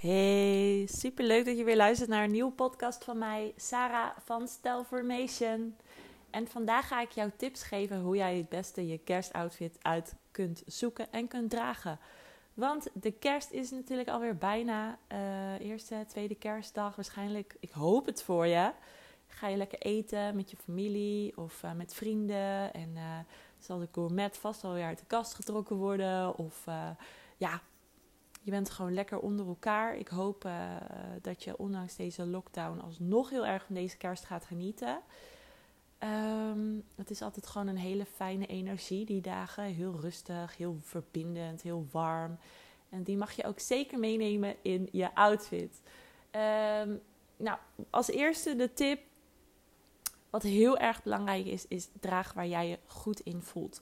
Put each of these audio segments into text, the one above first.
Hey, super leuk dat je weer luistert naar een nieuwe podcast van mij, Sarah van Stelformation. En vandaag ga ik jou tips geven hoe jij het beste je kerstoutfit uit kunt zoeken en kunt dragen. Want de kerst is natuurlijk alweer bijna. Uh, eerste, tweede kerstdag waarschijnlijk. Ik hoop het voor je. Ga je lekker eten met je familie of uh, met vrienden. En uh, zal de gourmet vast alweer uit de kast getrokken worden. Of ja, je bent gewoon lekker onder elkaar. Ik hoop uh, dat je ondanks deze lockdown alsnog heel erg van deze kerst gaat genieten. Um, het is altijd gewoon een hele fijne energie die dagen. Heel rustig, heel verbindend, heel warm. En die mag je ook zeker meenemen in je outfit. Um, nou, als eerste de tip. Wat heel erg belangrijk is, is draag waar jij je goed in voelt.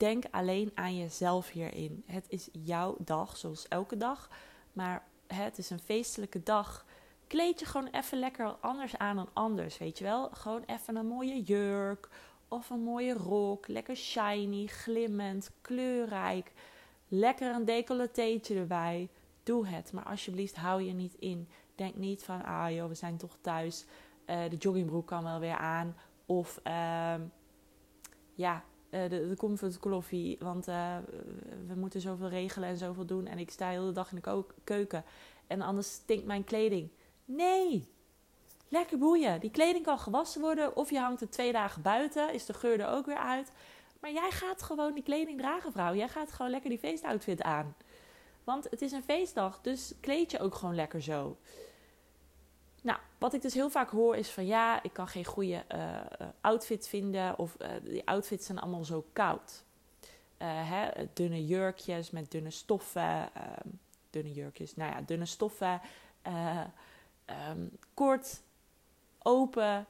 Denk alleen aan jezelf hierin. Het is jouw dag, zoals elke dag. Maar het is een feestelijke dag. Kleed je gewoon even lekker anders aan dan anders, weet je wel? Gewoon even een mooie jurk of een mooie rok. Lekker shiny, glimmend, kleurrijk. Lekker een decolleteetje erbij. Doe het, maar alsjeblieft hou je niet in. Denk niet van, ah joh, we zijn toch thuis. Uh, de joggingbroek kan wel weer aan. Of uh, ja, de, de coffee. Want uh, we moeten zoveel regelen en zoveel doen. En ik sta de hele dag in de keuken. En anders stinkt mijn kleding. Nee! Lekker boeien. Die kleding kan gewassen worden. Of je hangt er twee dagen buiten. Is de geur er ook weer uit. Maar jij gaat gewoon die kleding dragen, vrouw. Jij gaat gewoon lekker die feestoutfit aan. Want het is een feestdag. Dus kleed je ook gewoon lekker zo. Nou, wat ik dus heel vaak hoor is van ja, ik kan geen goede uh, outfit vinden of uh, die outfits zijn allemaal zo koud. Hè, dunne jurkjes met dunne stoffen, dunne jurkjes, nou ja, dunne stoffen, um, kort, open,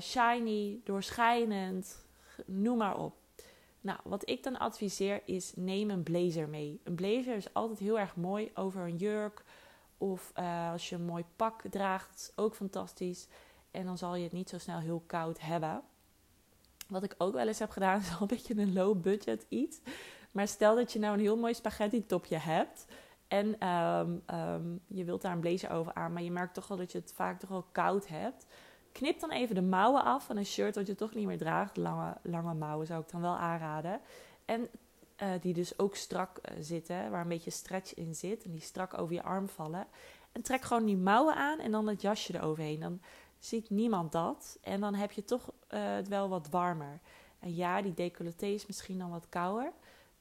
shiny, doorschijnend, noem maar op. Nou, wat ik dan adviseer is neem een blazer mee. Een blazer is altijd heel erg mooi over een jurk of uh, als je een mooi pak draagt, ook fantastisch. En dan zal je het niet zo snel heel koud hebben. Wat ik ook wel eens heb gedaan, is al een beetje een low budget iets. Maar stel dat je nou een heel mooi spaghetti topje hebt. En um, um, je wilt daar een blazer over aan, maar je merkt toch wel dat je het vaak toch wel koud hebt. Knip dan even de mouwen af van een shirt dat je toch niet meer draagt. Lange, lange mouwen zou ik dan wel aanraden. En uh, die dus ook strak uh, zitten, waar een beetje stretch in zit en die strak over je arm vallen. En trek gewoon die mouwen aan en dan het jasje eroverheen. Dan ziet niemand dat en dan heb je toch uh, het wel wat warmer. En ja, die decolleté is misschien dan wat kouder.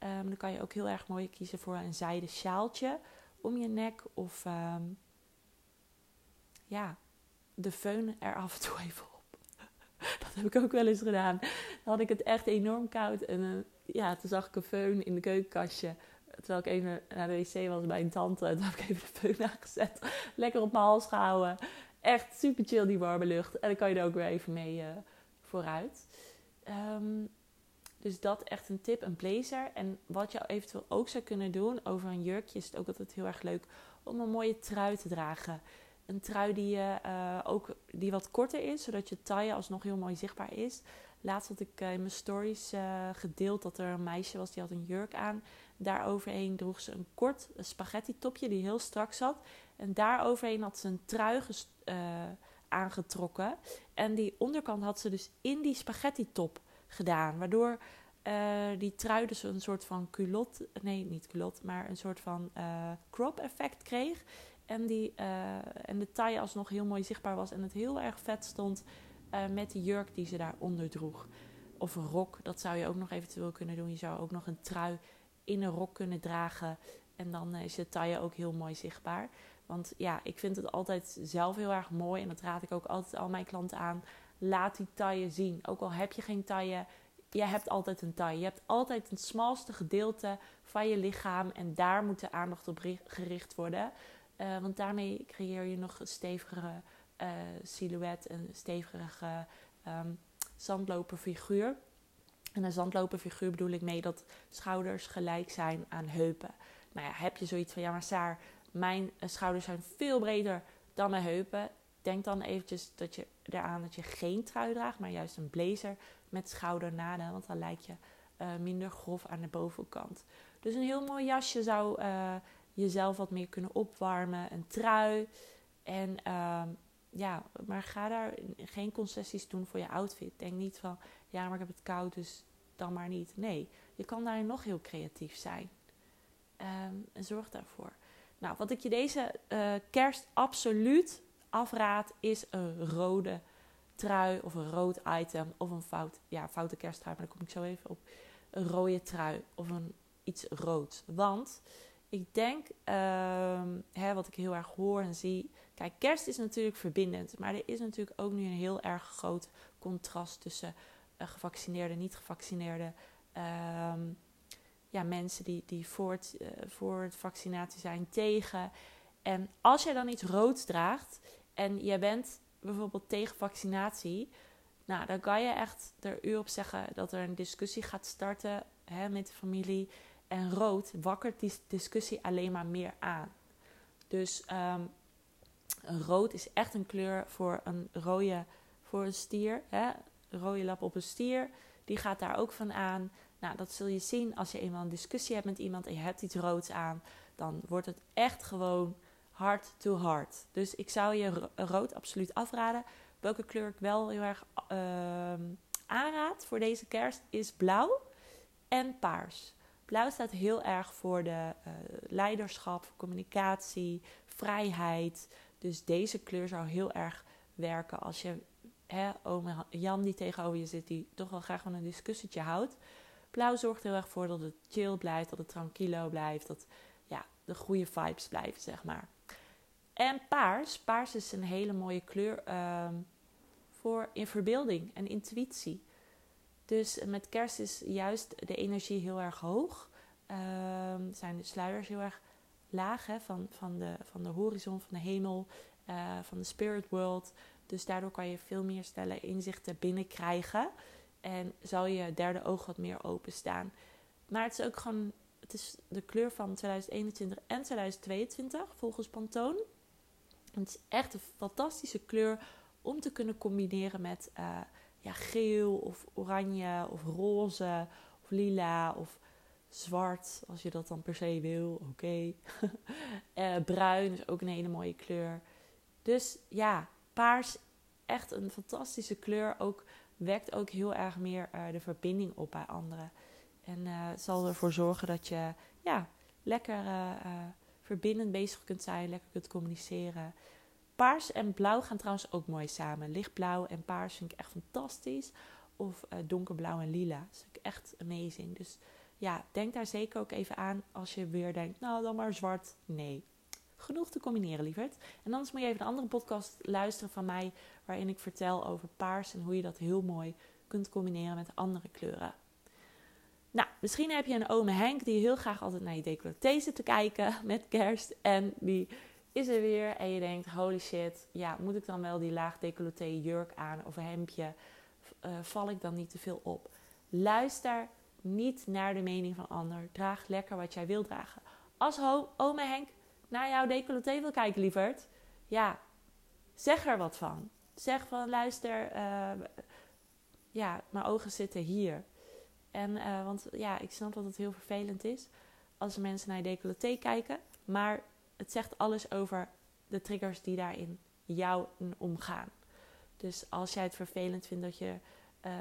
Um, dan kan je ook heel erg mooi kiezen voor een zijden sjaaltje om je nek of um, ja, de föhn er af en toe even op. dat heb ik ook wel eens gedaan. Dan had ik het echt enorm koud en ja, toen zag ik een föhn in de keukenkastje. Terwijl ik even naar de wc was bij een tante. Toen heb ik even de föhn aangezet. Lekker op mijn hals gehouden. Echt super chill die warme lucht. En dan kan je er ook weer even mee uh, vooruit. Um, dus dat echt een tip, een blazer. En wat je eventueel ook zou kunnen doen over een jurkje... is het ook altijd heel erg leuk om een mooie trui te dragen. Een trui die, uh, ook, die wat korter is, zodat je taille alsnog heel mooi zichtbaar is. Laatst had ik uh, in mijn stories uh, gedeeld dat er een meisje was die had een jurk aan. Daaroverheen droeg ze een kort spaghetti topje die heel strak zat. En daaroverheen had ze een trui aangetrokken. En die onderkant had ze dus in die spaghetti top gedaan. Waardoor die trui dus een soort van culot, nee niet culot, maar een soort van crop effect kreeg. En, die, en de taille alsnog heel mooi zichtbaar was en het heel erg vet stond uh, met die jurk die ze daaronder droeg. Of een rok, dat zou je ook nog eventueel kunnen doen. Je zou ook nog een trui in een rok kunnen dragen. En dan is je taille ook heel mooi zichtbaar. Want ja, ik vind het altijd zelf heel erg mooi. En dat raad ik ook altijd al mijn klanten aan. Laat die taille zien. Ook al heb je geen taille, je hebt altijd een taille. Je hebt altijd het smalste gedeelte van je lichaam. En daar moet de aandacht op gericht worden. Uh, want daarmee creëer je nog stevigere uh, silhouet, een stevige um, zandloperfiguur. En een zandloperfiguur bedoel ik mee dat schouders gelijk zijn aan heupen. Nou ja, heb je zoiets van, ja maar Saar, mijn uh, schouders zijn veel breder dan mijn heupen. Denk dan eventjes dat je eraan dat je geen trui draagt, maar juist een blazer met schoudernaden. Want dan lijkt je uh, minder grof aan de bovenkant. Dus een heel mooi jasje zou jezelf wat meer kunnen opwarmen. Een trui. En ehm, ja, maar ga daar geen concessies doen voor je outfit. Denk niet van, ja, maar ik heb het koud, dus dan maar niet. Nee, je kan daarin nog heel creatief zijn. Ehm, en zorg daarvoor. Nou, wat ik je deze uh, kerst absoluut afraad, is een rode trui of een rood item of een fout, ja, foute kersttrui, maar daar kom ik zo even op. Een rode trui of een iets rood. Want ik denk, uh, hè, wat ik heel erg hoor en zie. Kijk, kerst is natuurlijk verbindend. Maar er is natuurlijk ook nu een heel erg groot contrast tussen uh, gevaccineerde en niet-gevaccineerde. Uh, ja, mensen die, die voor, het, uh, voor het vaccinatie zijn tegen. En als jij dan iets roods draagt en jij bent bijvoorbeeld tegen vaccinatie. Nou, dan kan je echt er u op zeggen dat er een discussie gaat starten hè, met de familie. En rood wakkert die discussie alleen maar meer aan. Dus um, rood is echt een kleur voor een rode voor een stier. Hè? Rode lap op een stier. Die gaat daar ook van aan. Nou, dat zul je zien als je eenmaal een discussie hebt met iemand en je hebt iets roods aan. Dan wordt het echt gewoon hard to hard. Dus ik zou je rood absoluut afraden. Welke kleur ik wel heel erg uh, aanraad voor deze kerst is blauw en paars. Blauw staat heel erg voor de uh, leiderschap, communicatie, vrijheid. Dus deze kleur zou heel erg werken als je hè, Jan die tegenover je zit, die toch wel graag van een discussietje houdt. Blauw zorgt heel erg voor dat het chill blijft, dat het tranquilo blijft, dat ja, de goede vibes blijven, zeg maar. En paars, paars is een hele mooie kleur uh, voor in verbeelding en intuïtie. Dus met kerst is juist de energie heel erg hoog. Uh, zijn de sluiers heel erg laag van, van, de, van de horizon, van de hemel, uh, van de spirit world. Dus daardoor kan je veel meer stellen inzichten binnenkrijgen. En zal je derde oog wat meer openstaan. Maar het is ook gewoon, het is de kleur van 2021 en 2022 volgens Pantone. Het is echt een fantastische kleur om te kunnen combineren met uh, ja, geel of oranje of roze of lila of zwart, als je dat dan per se wil. Oké. Uh, bruin is ook een hele mooie kleur. Dus ja, paars, echt een fantastische kleur. Ook wekt ook heel erg meer uh, de verbinding op bij anderen. En uh, zal ervoor zorgen dat je ja, lekker verbindend bezig kunt zijn, lekker kunt communiceren. Paars en blauw gaan trouwens ook mooi samen. Lichtblauw en paars vind ik echt fantastisch. Of donkerblauw en lila. Dat ik echt amazing. Dus ja, denk daar zeker ook even aan als je weer denkt, nou dan maar zwart. Nee, genoeg te combineren, lieverd. En anders moet je even een andere podcast luisteren van mij, waarin ik vertel over paars en hoe je dat heel mooi kunt combineren met andere kleuren. Nou, misschien heb je een ome Henk die heel graag altijd naar je decolleté zit te kijken met kerst. En die is er weer en je denkt, holy shit, ja, moet ik dan wel die laag decolleté jurk aan of een hemdje? Uh, val ik dan niet te veel op? Luister niet naar de mening van ander. Draag lekker wat jij wil dragen. Als ome Henk naar jouw decolleté wil kijken, lieverd, ja, zeg er wat van. Zeg van, luister, uh, ja, mijn ogen zitten hier. En, uh, want ja, ik snap dat het heel vervelend is als mensen naar je decolleté kijken. Maar het zegt alles over de triggers die daarin jou omgaan. Dus als jij het vervelend vindt dat je uh,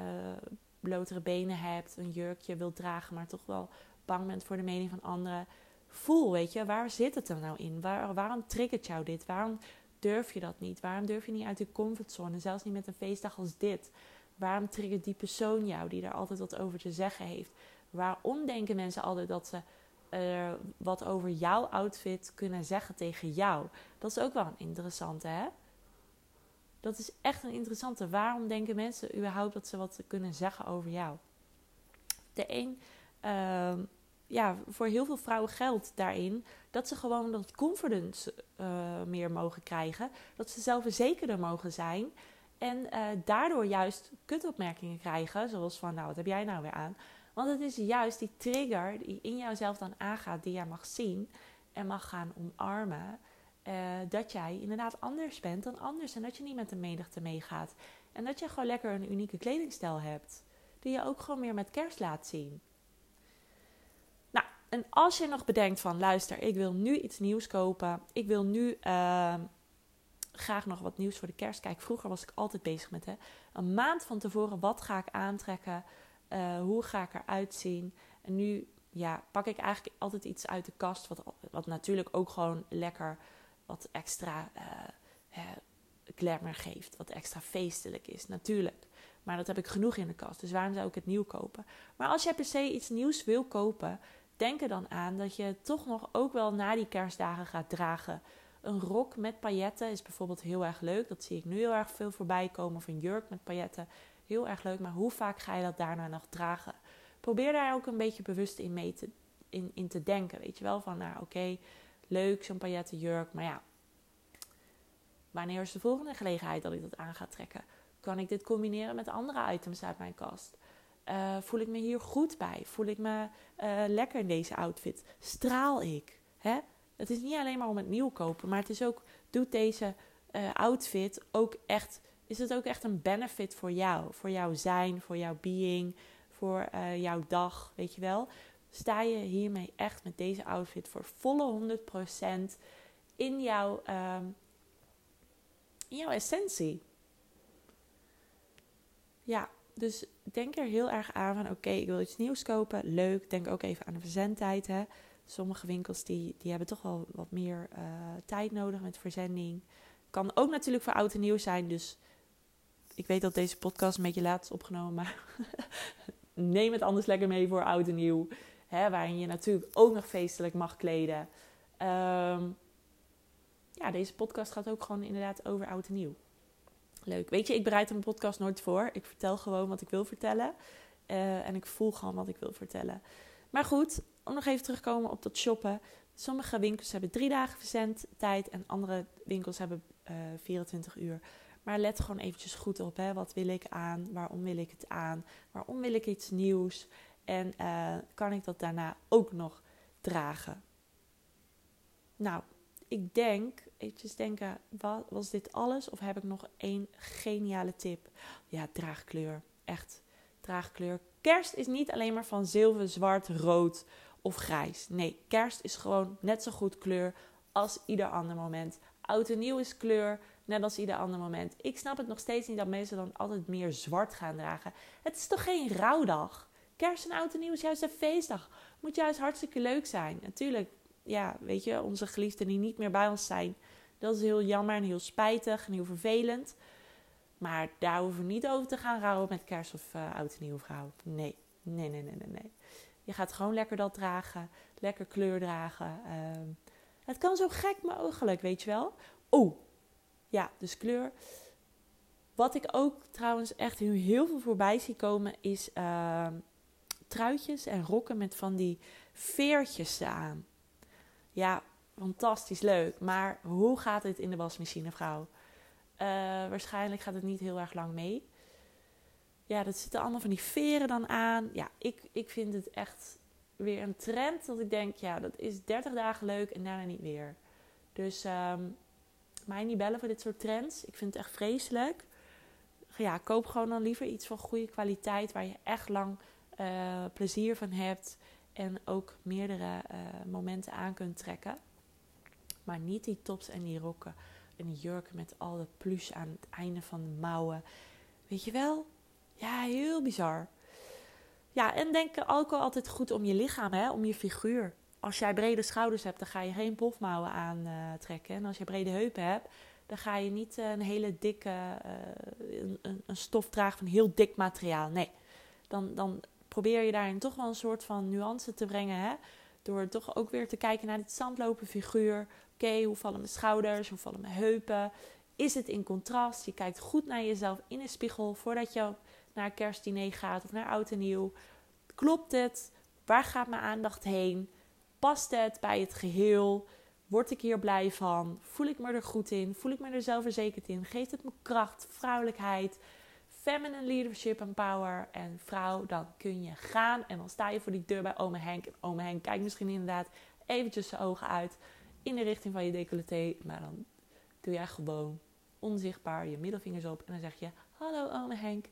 blotere benen hebt, een jurkje wilt dragen, maar toch wel bang bent voor de mening van anderen. Voel, weet je, waar zit het er nou in? Waar, waarom triggert jou dit? Waarom durf je dat niet? Waarom durf je niet uit je comfortzone? Zelfs niet met een feestdag als dit. Waarom triggert die persoon jou die daar altijd wat over te zeggen heeft? Waarom denken mensen altijd dat ze uh, wat over jouw outfit kunnen zeggen tegen jou? Dat is ook wel een interessante, hè? Dat is echt een interessante. Waarom denken mensen überhaupt dat ze wat kunnen zeggen over jou? De een, uh, ja, voor heel veel vrouwen geldt daarin dat ze gewoon dat confidence uh, meer mogen krijgen. Dat ze zelfverzekerder mogen zijn. En uh, daardoor juist kutopmerkingen krijgen. Zoals van, nou, wat heb jij nou weer aan? Want het is juist die trigger die in jouzelf dan aangaat, die jij mag zien en mag gaan omarmen. Uh, dat jij inderdaad anders bent dan anders. En dat je niet met de menigte meegaat. En dat je gewoon lekker een unieke kledingstijl hebt. Die je ook gewoon meer met kerst laat zien. Nou, en als je nog bedenkt van, luister, ik wil nu iets nieuws kopen. Ik wil nu ehm, graag nog wat nieuws voor de kerst. Kijk, vroeger was ik altijd bezig met hè, een maand van tevoren. Wat ga ik aantrekken? Uh, hoe ga ik eruit zien? En nu ja, pak ik eigenlijk altijd iets uit de kast. Wat, wat natuurlijk ook gewoon lekker wat extra uh, glamour geeft. Wat extra feestelijk is, natuurlijk. Maar dat heb ik genoeg in de kast. Dus waarom zou ik het nieuw kopen? Maar als je per se iets nieuws wil kopen, denk er dan aan dat je toch nog ook wel na die kerstdagen gaat dragen. Een rok met pailletten is bijvoorbeeld heel erg leuk. Dat zie ik nu heel erg veel voorbij komen. Of een jurk met pailletten. Heel erg leuk. Maar hoe vaak ga je dat daarna nog dragen? Probeer daar ook een beetje bewust in mee te, in, in te denken. Weet je wel, van nou oké, leuk zo'n jurk. Maar ja, wanneer is de volgende gelegenheid dat ik dat aan ga trekken? Kan ik dit combineren met andere items uit mijn kast? Uh, voel ik me hier goed bij? Voel ik me uh, lekker in deze outfit? Straal ik? Hè? Het is niet alleen maar om het nieuw kopen, maar het is ook, doet deze uh, outfit ook echt, is het ook echt een benefit voor jou? Voor jouw zijn, voor jouw being, voor jouw dag, weet je wel? Sta je hiermee echt met deze outfit voor volle 100% in jouw, um, in jouw essentie? Ja, dus denk er heel erg aan van oké, ik wil iets nieuws kopen. Leuk. Denk ook even aan de verzendtijd. Hè. Sommige winkels die, die hebben toch wel wat meer uh, tijd nodig met verzending. Kan ook natuurlijk voor oud en nieuw zijn. Dus ik weet dat deze podcast een beetje laat is opgenomen. Maar neem het anders lekker mee voor oud en nieuw. Hè, waarin je natuurlijk ook nog feestelijk mag kleden. Um, ja, deze podcast gaat ook gewoon inderdaad over oud en nieuw. Leuk. Weet je, ik bereid een podcast nooit voor. Ik vertel gewoon wat ik wil vertellen. Uh, en ik voel gewoon wat ik wil vertellen. Maar goed, om nog even terug te komen op dat shoppen. Sommige winkels hebben drie dagen verzendtijd en andere winkels hebben uh, eh, 24 uur. Maar let gewoon eventjes goed op. Hè. Wat wil ik aan? Waarom wil ik het aan? Waarom wil ik iets nieuws? En uh, kan ik dat daarna ook nog dragen? Nou, ik denk, eventjes denken, wat, was dit alles? Of heb ik nog één geniale tip? Ja, draagkleur. Echt, draagkleur. Kerst is niet alleen maar van zilver, zwart, rood of grijs. Nee, kerst is gewoon net zo goed kleur als ieder ander moment. Oud en nieuw is kleur, net als ieder ander moment. Ik snap het nog steeds niet dat mensen dan altijd meer zwart gaan dragen. Het is toch geen rouwdag? Kerst en oud en nieuw is juist een feestdag. Moet juist hartstikke leuk zijn. Natuurlijk, ja, weet je, onze geliefden die niet meer bij ons zijn. Dat is heel jammer en heel spijtig en heel vervelend. Maar daar hoeven we niet over te gaan rouwen met kerst of uh, oud en nieuwe vrouw. Nee. nee, nee, nee, nee. Je gaat gewoon lekker dat dragen. Lekker kleur dragen. Uh, het kan zo gek mogelijk, weet je wel. Oh, ja, dus kleur. Wat ik ook trouwens echt heel veel voorbij zie komen is uh, truitjes en rokken met van die veertjes aan. Ja, fantastisch leuk. Maar hoe gaat het in de wasmachine, vrouw? Uh, waarschijnlijk gaat het niet heel erg lang mee. Ja, dat zitten allemaal van die veren dan aan. Ja, ik, ik vind het echt weer een trend dat ik denk, ja, dat is 30 dagen leuk en daarna niet weer. Dus um, mij niet bellen voor dit soort trends. Ik vind het echt vreselijk. Ja, koop gewoon dan liever iets van goede kwaliteit waar je echt lang uh, plezier van hebt en ook meerdere uh, momenten aan kunt trekken. Maar niet die tops en die rokken en die jurken met al dat plush aan het einde van de mouwen. Weet je wel? Ja, heel bizar. Ja, en denk ook altijd goed om je lichaam, hè? om je figuur. Als jij brede schouders hebt, dan ga je geen pofmouwen aantrekken. Uh, en als je brede heupen hebt, dan ga je niet een hele dikke een, een, stof dragen van heel dik materiaal. Nee, dan, dan probeer je daarin toch wel een soort van nuance te brengen. Hè? Door toch ook weer te kijken naar dit zandlopen figuur. Oké, hoe vallen mijn schouders? Hoe vallen mijn heupen? Is het in contrast? Je kijkt goed naar jezelf in de spiegel voordat je naar kerstdiner gaat of naar oud en nieuw. Klopt het? Waar gaat mijn aandacht heen? Past het bij het geheel? Word ik hier blij van? Voel ik me er goed in? Voel ik me er zelfverzekerd in? Geeft het me kracht, vrouwelijkheid? Feminine leadership en power. En vrouw, dan kun je gaan. En dan sta je voor die deur bij ome Henk. En ome Henk kijkt misschien inderdaad eventjes zijn ogen uit in de richting van je decolleté. Maar dan doe jij gewoon onzichtbaar je middelvingers op. En dan zeg je, hallo ome Henk.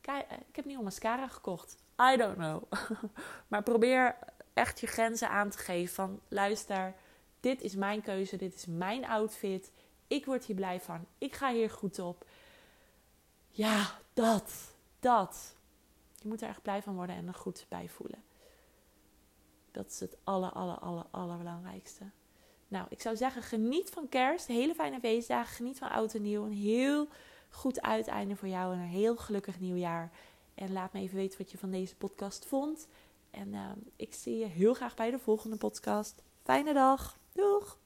Eh, ik heb nieuwe mascara gekocht. I don't know. maar probeer echt je grenzen aan te geven. Van luister, dit is mijn keuze, dit is mijn outfit. Ik word hier blij van. Ik ga hier goed op. Ja, dat. Dat. Je moet er echt blij van worden en er goed bij voelen. Dat is het aller, aller, aller, allerbelangrijkste. Nou, ik zou zeggen, geniet van kerst. Hele fijne feestdagen. Geniet van oud en nieuw. Een heel goed uiteinde voor jou en een heel gelukkig nieuwjaar. En laat me even weten wat je van deze podcast vond. En uh, ik zie je heel graag bij de volgende podcast. Fijne dag. Doeg!